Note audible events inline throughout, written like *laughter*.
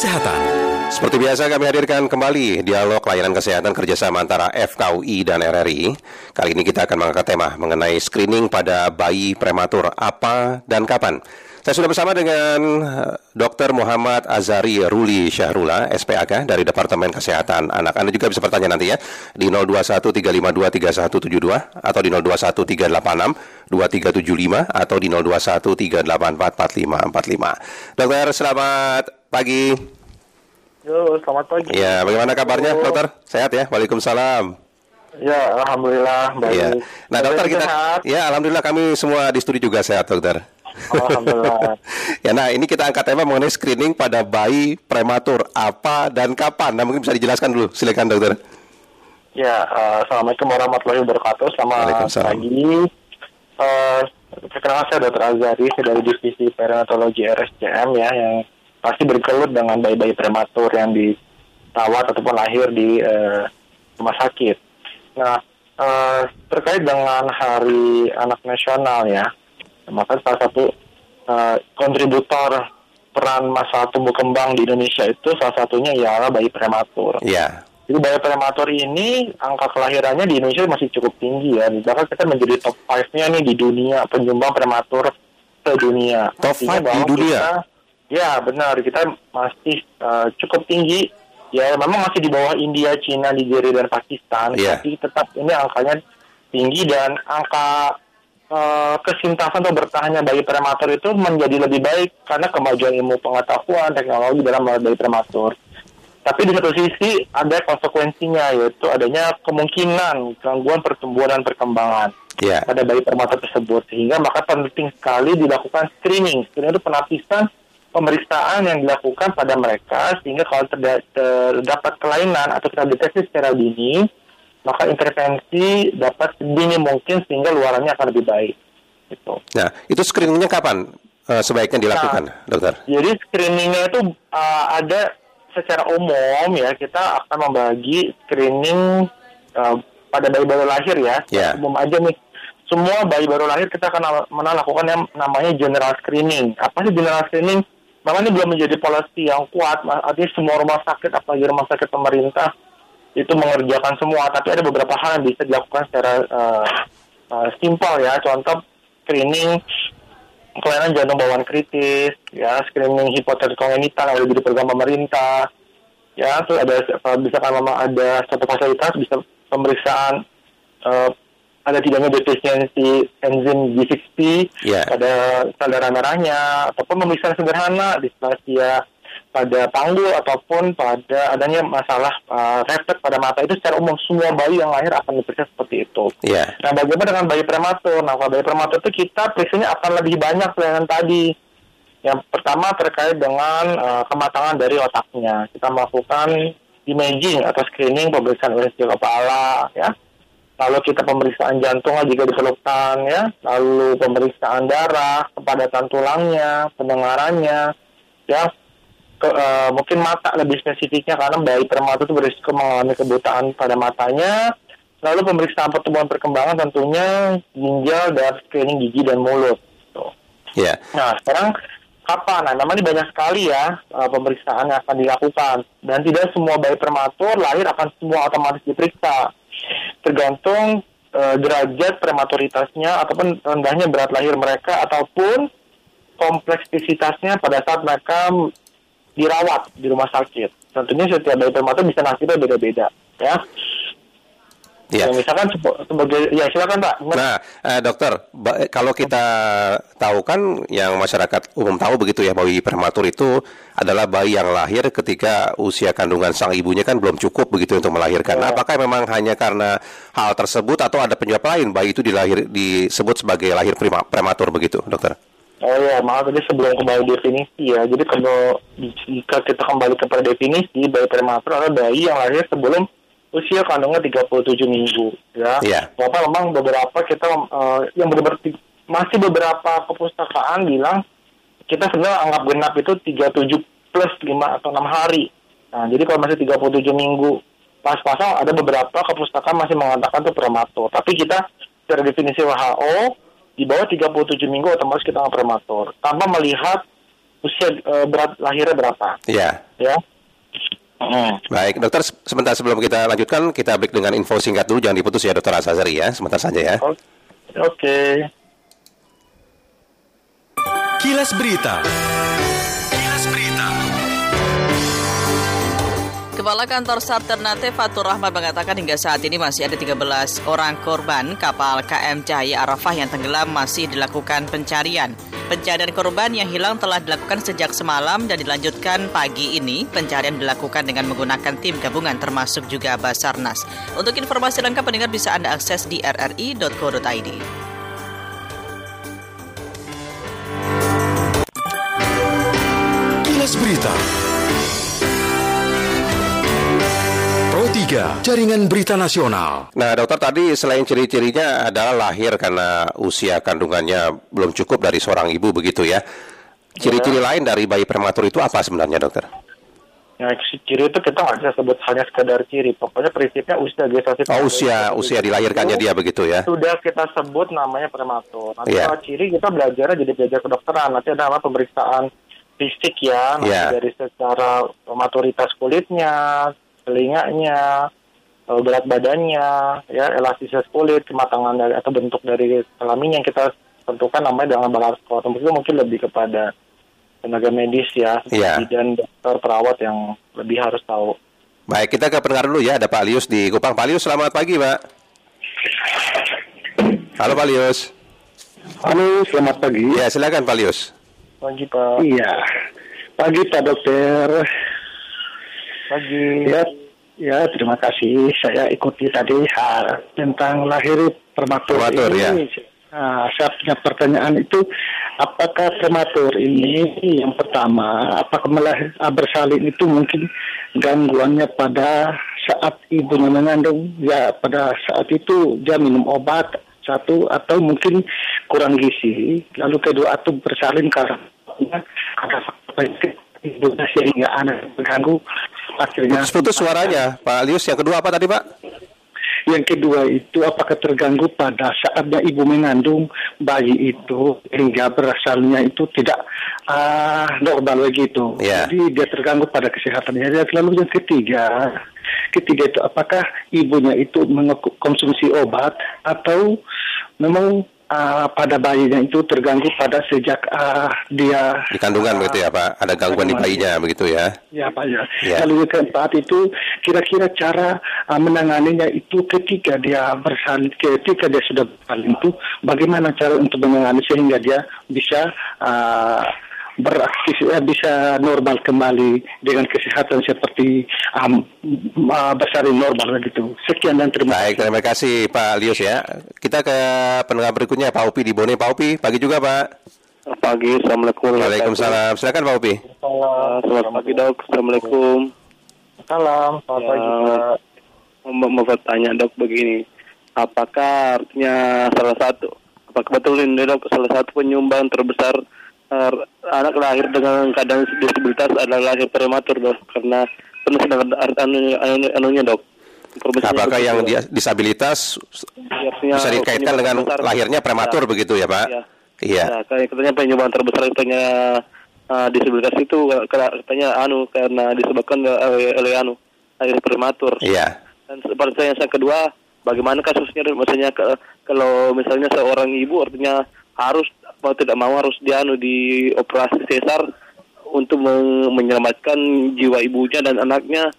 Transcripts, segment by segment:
Kesehatan. Seperti biasa kami hadirkan kembali dialog layanan kesehatan kerjasama antara FKUI dan RRI. Kali ini kita akan mengangkat tema mengenai screening pada bayi prematur apa dan kapan. Saya sudah bersama dengan eh, Dr. Muhammad Azari Ruli Syahrula, SPAK dari Departemen Kesehatan Anak. Anda juga bisa bertanya nanti ya di 0213523172 atau di 0213862375 atau di 0213844545. Dokter, selamat pagi. Yo, selamat pagi. Ya, bagaimana kabarnya, dokter? Sehat ya? Waalaikumsalam. Ya, alhamdulillah baik. Ya. Nah, dokter kita sehat. ya alhamdulillah kami semua di studio juga sehat, dokter. Alhamdulillah. *laughs* ya, nah ini kita angkat tema mengenai screening pada bayi prematur apa dan kapan. Nah, mungkin bisa dijelaskan dulu. Silakan, dokter. ya, eh, assalamualaikum warahmatullahi wabarakatuh. Selamat pagi. Perkenalkan saya Dr. Azari, saya dari divisi perinatologi RSCM ya, yang pasti bergelut dengan bayi-bayi prematur yang dirawat ataupun lahir di eh, rumah sakit. Nah, eh, terkait dengan Hari Anak Nasional ya, maka salah satu eh, kontributor peran masalah tumbuh kembang di Indonesia itu salah satunya ialah bayi prematur. Ya. Jadi bayi prematur ini angka kelahirannya di Indonesia masih cukup tinggi ya. Bahkan kita menjadi top 5-nya nih di dunia penyumbang prematur ke dunia. Top Artinya five di bahwa dunia? kita- ya benar, kita masih eh, cukup tinggi. Ya memang masih di bawah India, Cina, Nigeria dan Pakistan. Iya. Tapi tetap ini angkanya tinggi dan angka eh, kesintasan atau bertahannya bayi prematur itu menjadi lebih baik karena kemajuan ilmu pengetahuan teknologi dalam bayi prematur. Tapi di satu sisi ada konsekuensinya yaitu adanya kemungkinan gangguan pertumbuhan dan perkembangan Ya. pada bayi prematur tersebut sehingga maka penting sekali dilakukan screening. Screening itu penapisan pemeriksaan yang dilakukan pada mereka sehingga kalau terda- terdapat kelainan atau terdeteksi secara dini maka intervensi dapat sedini mungkin sehingga luarannya akan lebih baik. Gitu. Nah, itu screeningnya kapan eh, sebaiknya dilakukan, dokter? Jadi screeningnya itu uh, ada secara umum ya kita akan membagi screening uh, pada bayi baru lahir ya. Ya. Umum aja nih. Semua bayi baru lahir kita akan melakukan yang namanya general screening. Apa sih general screening? Memang ini belum menjadi policy yang kuat. Artinya semua rumah sakit, apalagi rumah sakit pemerintah itu mengerjakan semua. Tapi ada beberapa hal yang bisa dilakukan secara uh, uh, simpel ya. Contoh screening kelainan jantung bawaan kritis, ya screening hipotermia yang ada di program pemerintah, ya terus ada kalau misalkan memang ada satu fasilitas bisa pemeriksaan eh, ada tidaknya defisiensi enzim G6P Ya. pada sel darah merahnya ataupun pemeriksaan sederhana displasia pada panggul ataupun pada adanya masalah eh, refleks pada mata itu secara umum semua bayi yang lahir akan diperiksa seperti itu. Ya. Nah, bagaimana dengan bayi prematur? Nah, kalau bayi prematur itu kita periksanya akan lebih banyak dengan tadi. Yang pertama terkait dengan eh, kematangan dari otaknya. Kita melakukan imaging atau screening pemeriksaan USG kepala, ya. Lalu kita pemeriksaan jantung jika diperlukan, ya. Lalu pemeriksaan darah, kepadatan tulangnya, pendengarannya, ya. Ke, eh, mungkin mata lebih spesifiknya karena bayi prematur itu berisiko mengalami kebutaan pada matanya. Lalu pemeriksaan pertumbuhan perkembangan tentunya ginjal dan screening gigi dan mulut. Tuh. Ya. Nah, sekarang kapan? Nah, ini banyak sekali ya uh, pemeriksaan yang akan dilakukan. Dan tidak semua bayi prematur lahir akan semua otomatis diperiksa. Tergantung uh, derajat prematuritasnya ataupun rendahnya berat lahir mereka ataupun kompleksitasnya pada saat mereka dirawat di rumah sakit. Tentunya setiap bayi prematur bisa nasibnya beda-beda, ya. Ya. Misalkan sebagai ya silakan Pak. Nah, eh, dokter, kalau kita tahu kan yang masyarakat umum tahu begitu ya, bayi prematur itu adalah bayi yang lahir ketika usia kandungan sang ibunya kan belum cukup begitu untuk melahirkan. Nah, Ya. apakah memang hanya karena hal tersebut atau ada penyebab lain bayi itu dilahir disebut sebagai lahir prima- prematur begitu, dokter? Oh ya, maaf tadi sebelum kembali definisi ya. Jadi kalau jika kita kembali kepada definisi, bayi prematur adalah bayi yang lahir sebelum usia kandungnya 37 minggu, ya. Iya. Bapak memang beberapa kita eh, yang benar masih beberapa kepustakaan bilang kita sebenarnya anggap genap itu 37 plus 5 atau 6 hari. Nah, jadi kalau masih 37 minggu pas-pasan ada beberapa kepustakaan masih mengatakan itu prematur. Tapi kita secara definisi WHO di bawah 37 minggu otomatis kita anggap prematur tanpa melihat usia uh, berat lahirnya berapa. Iya. Ya. Hmm. Baik, dokter sebentar sebelum kita lanjutkan, kita break dengan info singkat dulu, jangan diputus ya dokter Asazari ya, sebentar saja ya. Oke. Okay. Kilas Berita. Kepala Kantor Alternatif Fatur Rahmat mengatakan hingga saat ini masih ada 13 orang korban kapal KM Cahaya Arafah yang tenggelam masih dilakukan pencarian. Pencarian korban yang hilang telah dilakukan sejak semalam dan dilanjutkan pagi ini. Pencarian dilakukan dengan menggunakan tim gabungan termasuk juga Basarnas. Untuk informasi lengkap pendengar bisa Anda akses di rri.co.id. Berita. 3, Jaringan Berita Nasional. Nah, dokter tadi selain ciri-cirinya adalah lahir karena usia kandungannya belum cukup dari seorang ibu begitu ya. Ciri-ciri ya. lain dari bayi prematur itu apa sebenarnya, dokter? Ya, ciri itu kita nggak bisa sebut hanya sekedar ciri. Pokoknya prinsipnya usia gestasi. Oh, usia, usia dilahirkannya dia begitu ya? Sudah kita sebut namanya prematur. Nanti yeah. kalau ciri kita belajar jadi belajar kedokteran. Nanti ada apa pemeriksaan fisik ya, yeah. dari secara maturitas kulitnya, telinganya, eh, berat badannya, ya elastisitas kulit, kematangan dari atau bentuk dari kelamin yang kita tentukan namanya dengan balance score. Itu mungkin lebih kepada tenaga medis ya, yeah. dan dokter perawat yang lebih harus tahu. Baik, kita ke pendengar dulu ya. Ada Pak Lius di Kupang. Pak Lius, selamat pagi, Pak. Halo, Pak Lius. Halo, selamat pagi. Ya, silakan Pak Lius. Pagi Pak. Iya. Pagi Pak Dokter. Pagi. Ya, ya terima kasih. Saya ikuti tadi hal tentang lahir prematur, prematur ini. Ya. Nah, saya punya pertanyaan itu, apakah prematur ini yang pertama, apakah melahir, ah, bersalin itu mungkin gangguannya pada saat ibunya mengandung, ya pada saat itu dia minum obat satu atau mungkin kurang gizi, lalu kedua atau bersalin karena ada faktor ibunya sehingga anak terganggu akhirnya putus suaranya Pak Lius yang kedua apa tadi Pak yang kedua itu apakah terganggu pada saatnya ibu mengandung bayi itu hingga berasalnya itu tidak uh, normal begitu. Yeah. Jadi dia terganggu pada kesehatannya. Dan lalu yang ketiga, ketiga itu apakah ibunya itu mengkonsumsi obat atau memang uh, pada bayinya itu terganggu pada sejak uh, dia di kandungan uh, begitu ya Pak? Ada gangguan di bayinya begitu ya? Ya Pak ya, ya. lalu yang keempat itu kira-kira cara uh, menanganinya itu ketika dia bersalin ketika dia sudah bersalin itu bagaimana cara untuk menangani sehingga dia bisa uh, beraktivitas *laughs* bisa normal kembali dengan kesehatan seperti um, uh, bersalin normal begitu. Sekian dan terima kasih. Baik, terima kasih Pak Lius ya. Kita ke pendengar berikutnya Pak Upi di Bone. Pak Upi, pagi juga Pak. Pagi, Assalamualaikum. Waalaikumsalam. Silakan Pak Upi. Selamat pagi dok, Assalamualaikum. Salam, selamat pagi Pak. Mau bertanya dok begini, apakah artinya salah satu, apakah betul ini dok salah satu penyumbang terbesar anak lahir dengan keadaan disabilitas adalah lahir prematur dok karena penuh dengan anu, anu, anunya dok. Apakah yang dia disabilitas ya, bisa dikaitkan dengan terbesar, lahirnya prematur ya, begitu ya Pak? Iya. Iya. Ya, katanya penyumbang terbesar katanya uh, disabilitas itu katanya anu karena disebabkan oleh, oleh anu lahir prematur. Iya. Dan seperti yang kedua, bagaimana kasusnya maksudnya ke, kalau misalnya seorang ibu artinya harus mau tidak mau harus dianu di operasi sesar untuk menyelamatkan jiwa ibunya dan anaknya.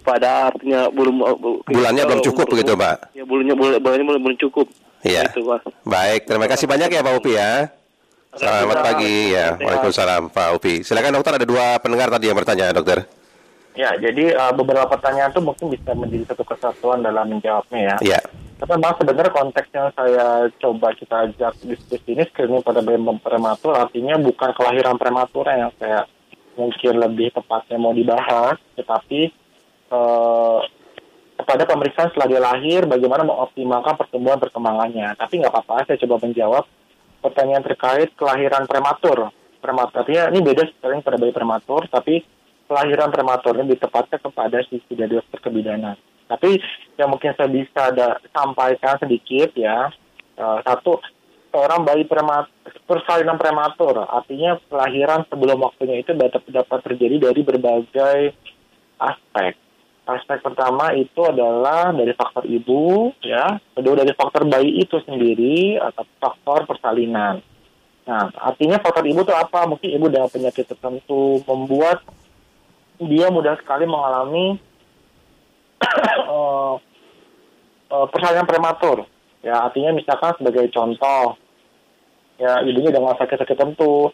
Pada artinya belum bulannya belum cukup begitu pak? Ya bulannya bulannya belum, belum cukup. Iya. Itu, pak. baik terima kasih banyak ya pak Upi ya. Selamat pagi ya. waalaikumsalam pak Upi. Silakan dokter ada dua pendengar tadi yang bertanya dokter. Ya jadi uh, beberapa pertanyaan itu mungkin bisa menjadi satu kesatuan dalam menjawabnya ya. Iya tapi memang sebenarnya konteks yang saya coba kita ajak diskusi ini screening pada bayi prematur artinya bukan kelahiran prematur yang saya mungkin lebih tepatnya mau dibahas, tetapi eh, kepada pemeriksaan setelah dia lahir bagaimana mengoptimalkan pertumbuhan perkembangannya. Tapi nggak apa-apa, saya coba menjawab pertanyaan terkait kelahiran prematur. Prematur artinya ini beda sekali pada bayi prematur, tapi kelahiran prematur ini ditepatkan kepada sisi dari dokter kebidanan. Tapi yang mungkin saya bisa ada sampaikan sedikit ya, uh, satu seorang bayi prematur, persalinan prematur, artinya kelahiran sebelum waktunya itu dapat, dapat terjadi dari berbagai aspek. Aspek pertama itu adalah dari faktor ibu, ya. Kedua dari faktor bayi itu sendiri atau faktor persalinan. Nah, artinya faktor ibu itu apa? Mungkin ibu dengan penyakit tertentu membuat dia mudah sekali mengalami *coughs* uh, uh, persalinan prematur. Ya, artinya misalkan sebagai contoh, ya ibunya dengan sakit-sakit tertentu,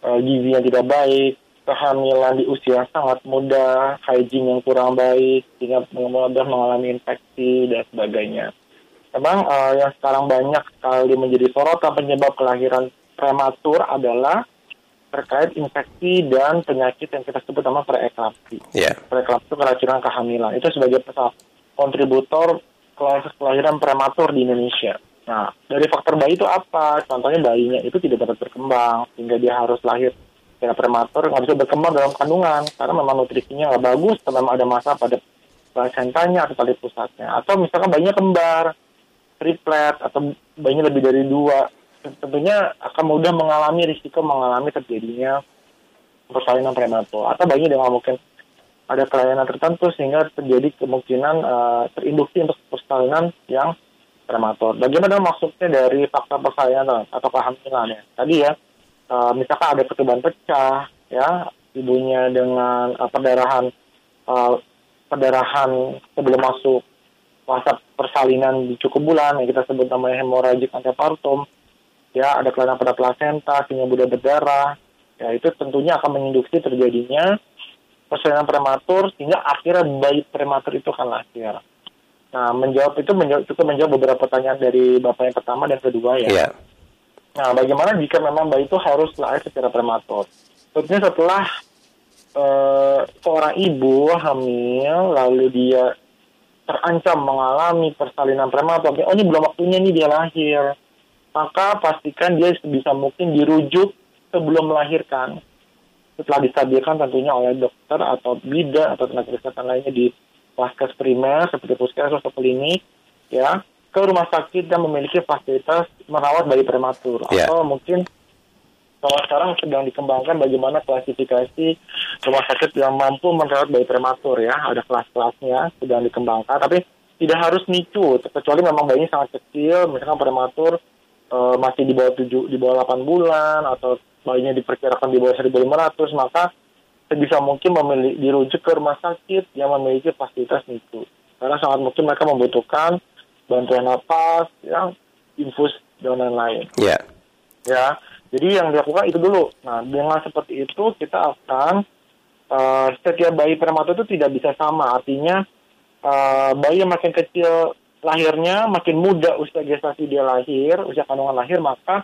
uh, gizi yang tidak baik, kehamilan di usia sangat muda, hygiene yang kurang baik, sehingga mudah mengalami infeksi dan sebagainya. Memang uh, yang sekarang banyak sekali menjadi sorotan penyebab kelahiran prematur adalah terkait infeksi dan penyakit yang kita sebut nama preeklampsi. Yeah. Preeklampsi itu keracunan kehamilan. Itu sebagai kontributor kelahiran prematur di Indonesia. Nah, dari faktor bayi itu apa? Contohnya bayinya itu tidak dapat berkembang, sehingga dia harus lahir secara prematur, nggak bisa berkembang dalam kandungan, karena memang nutrisinya nggak bagus, atau memang ada masalah pada placentanya atau tali pusatnya. Atau misalkan bayinya kembar, triplet, atau bayinya lebih dari dua, tentunya akan mudah mengalami risiko mengalami terjadinya persalinan prematur atau bayinya dengan mungkin ada kelainan tertentu sehingga terjadi kemungkinan uh, terinduksi untuk persalinan yang prematur. Bagaimana maksudnya dari faktor persalinan atau kehamilan ya? Tadi ya, uh, misalkan ada ketuban pecah, ya, ibunya dengan uh, perdarahan uh, perdarahan sebelum masuk fase persalinan di cukup bulan yang kita sebut namanya hemoragik antepartum ya ada kelainan pada plasenta sehingga mudah berdarah ya itu tentunya akan menginduksi terjadinya persalinan prematur sehingga akhirnya bayi prematur itu akan lahir. Nah menjawab itu menjawab, cukup menjawab beberapa pertanyaan dari bapak yang pertama dan kedua ya. Yeah. Nah bagaimana jika memang bayi itu harus lahir secara prematur? Tentunya setelah uh, seorang ibu hamil lalu dia terancam mengalami persalinan prematur, oh ini belum waktunya nih dia lahir maka pastikan dia bisa mungkin dirujuk sebelum melahirkan. Setelah distabilkan tentunya oleh dokter atau bidan atau tenaga kesehatan lainnya di vaskes primer seperti puskesmas atau klinik, ya ke rumah sakit yang memiliki fasilitas merawat bayi prematur yeah. atau mungkin kalau sekarang sedang dikembangkan bagaimana klasifikasi rumah sakit yang mampu merawat bayi prematur ya ada kelas-kelasnya sedang dikembangkan tapi tidak harus nicu kecuali memang bayinya sangat kecil misalkan prematur uh, masih di bawah 7 di bawah 8 bulan atau bayinya diperkirakan di bawah 1500 maka sebisa mungkin memilih dirujuk ke rumah sakit yang memiliki fasilitas itu karena sangat mungkin mereka membutuhkan bantuan napas yang infus dan lain-lain. Yeah. Ya, jadi yang dilakukan itu dulu. Nah, dengan seperti itu kita akan uh, setiap bayi prematur itu tidak bisa sama. Artinya uh, bayi yang makin kecil lahirnya makin muda usia gestasi dia lahir, usia kandungan lahir, maka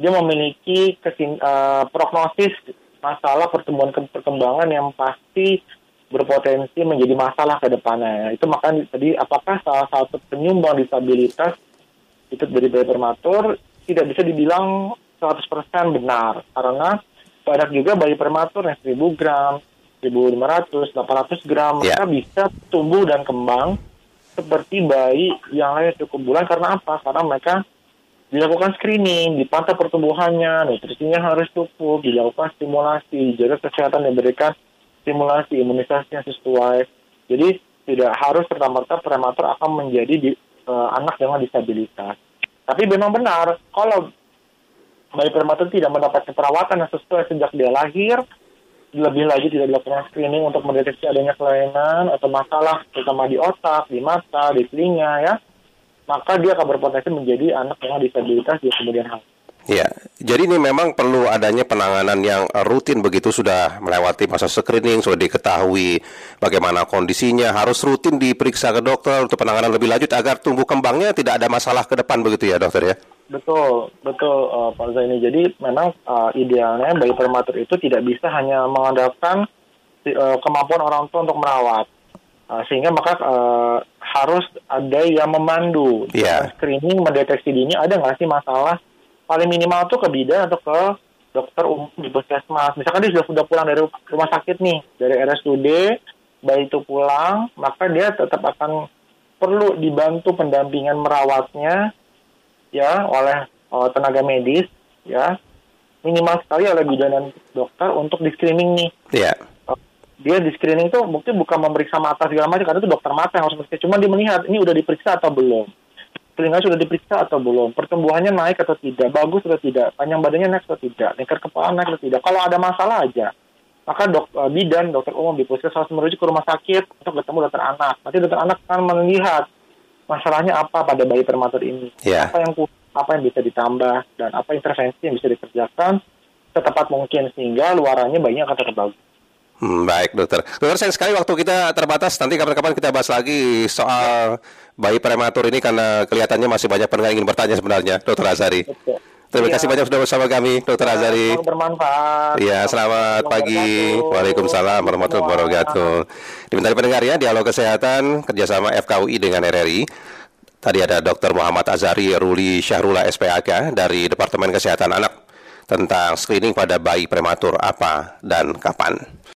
dia memiliki kesin, uh, prognosis masalah pertumbuhan ke perkembangan yang pasti berpotensi menjadi masalah ke depannya. Itu makanya tadi apakah salah satu penyumbang disabilitas itu dari bayi prematur tidak bisa dibilang 100% benar karena banyak juga bayi prematur yang 1000 gram, 1500, 800 gram yeah. mereka bisa tumbuh dan kembang seperti bayi yang lahir cukup bulan karena apa? Karena mereka dilakukan screening, dipantau pertumbuhannya, nutrisinya harus cukup, dilakukan stimulasi, jaga kesehatan diberikan stimulasi imunisasinya sesuai. Jadi tidak harus serta-merta prematur akan menjadi di, uh, anak dengan disabilitas. Tapi memang benar kalau bayi prematur tidak mendapatkan perawatan yang sesuai sejak dia lahir, lebih lagi tidak dilakukan screening untuk mendeteksi adanya kelainan atau masalah terutama di otak, di mata, di telinga ya, maka dia akan berpotensi menjadi anak dengan disabilitas di kemudian hari. Ya, jadi ini memang perlu adanya penanganan yang rutin begitu sudah melewati masa screening, sudah diketahui bagaimana kondisinya, harus rutin diperiksa ke dokter untuk penanganan lebih lanjut agar tumbuh kembangnya tidak ada masalah ke depan begitu ya dokter ya? Betul, betul uh, Pak Zaini. Jadi memang uh, idealnya bayi prematur itu tidak bisa hanya mengandalkan uh, kemampuan orang tua untuk merawat. Uh, sehingga maka uh, harus ada yang memandu yeah. screening mendeteksi dini ada nggak sih masalah paling minimal tuh ke bidan atau ke dokter umum di puskesmas misalkan dia sudah sudah pulang dari rumah sakit nih dari RSUD bayi itu pulang maka dia tetap akan perlu dibantu pendampingan merawatnya ya oleh uh, tenaga medis ya. Minimal sekali oleh bidan dan dokter untuk di screening nih. Iya. dia di screening tuh mungkin bukan memeriksa mata segala macam karena itu dokter mata yang harus meriksa cuma dia melihat ini udah diperiksa atau belum? Telinga sudah diperiksa atau belum? Pertumbuhannya naik atau tidak? Bagus atau tidak? Panjang badannya naik atau tidak? Lingkar kepala naik atau tidak? Kalau ada masalah aja maka dok eh, bidan dokter umum di puskesmas harus merujuk ke rumah sakit untuk ketemu dokter anak. Nanti dokter anak akan melihat masalahnya apa pada bayi prematur ini Iya. apa yang apa yang bisa ditambah dan apa intervensi yang bisa dikerjakan setepat mungkin sehingga luarannya bayinya akan tetap bagus Hmm, baik dokter. Dokter sayang sekali waktu kita terbatas. Nanti kapan-kapan kita bahas lagi soal bayi prematur ini karena kelihatannya masih banyak pendengar ingin bertanya sebenarnya, Dokter Azari. Betul. Terima Iya. kasih banyak sudah bersama kami, Dokter Azari. Semoga bermanfaat. Ya, selamat pagi. Waalaikumsalam warahmatullahi Semua. wabarakatuh. Diminta pendengar ya, dialog kesehatan kerjasama FKUI dengan RRI. Tadi ada Dr. Muhammad Azari Ruli Syahrula SPAK dari Departemen Kesehatan Anak tentang screening pada bayi prematur apa dan kapan.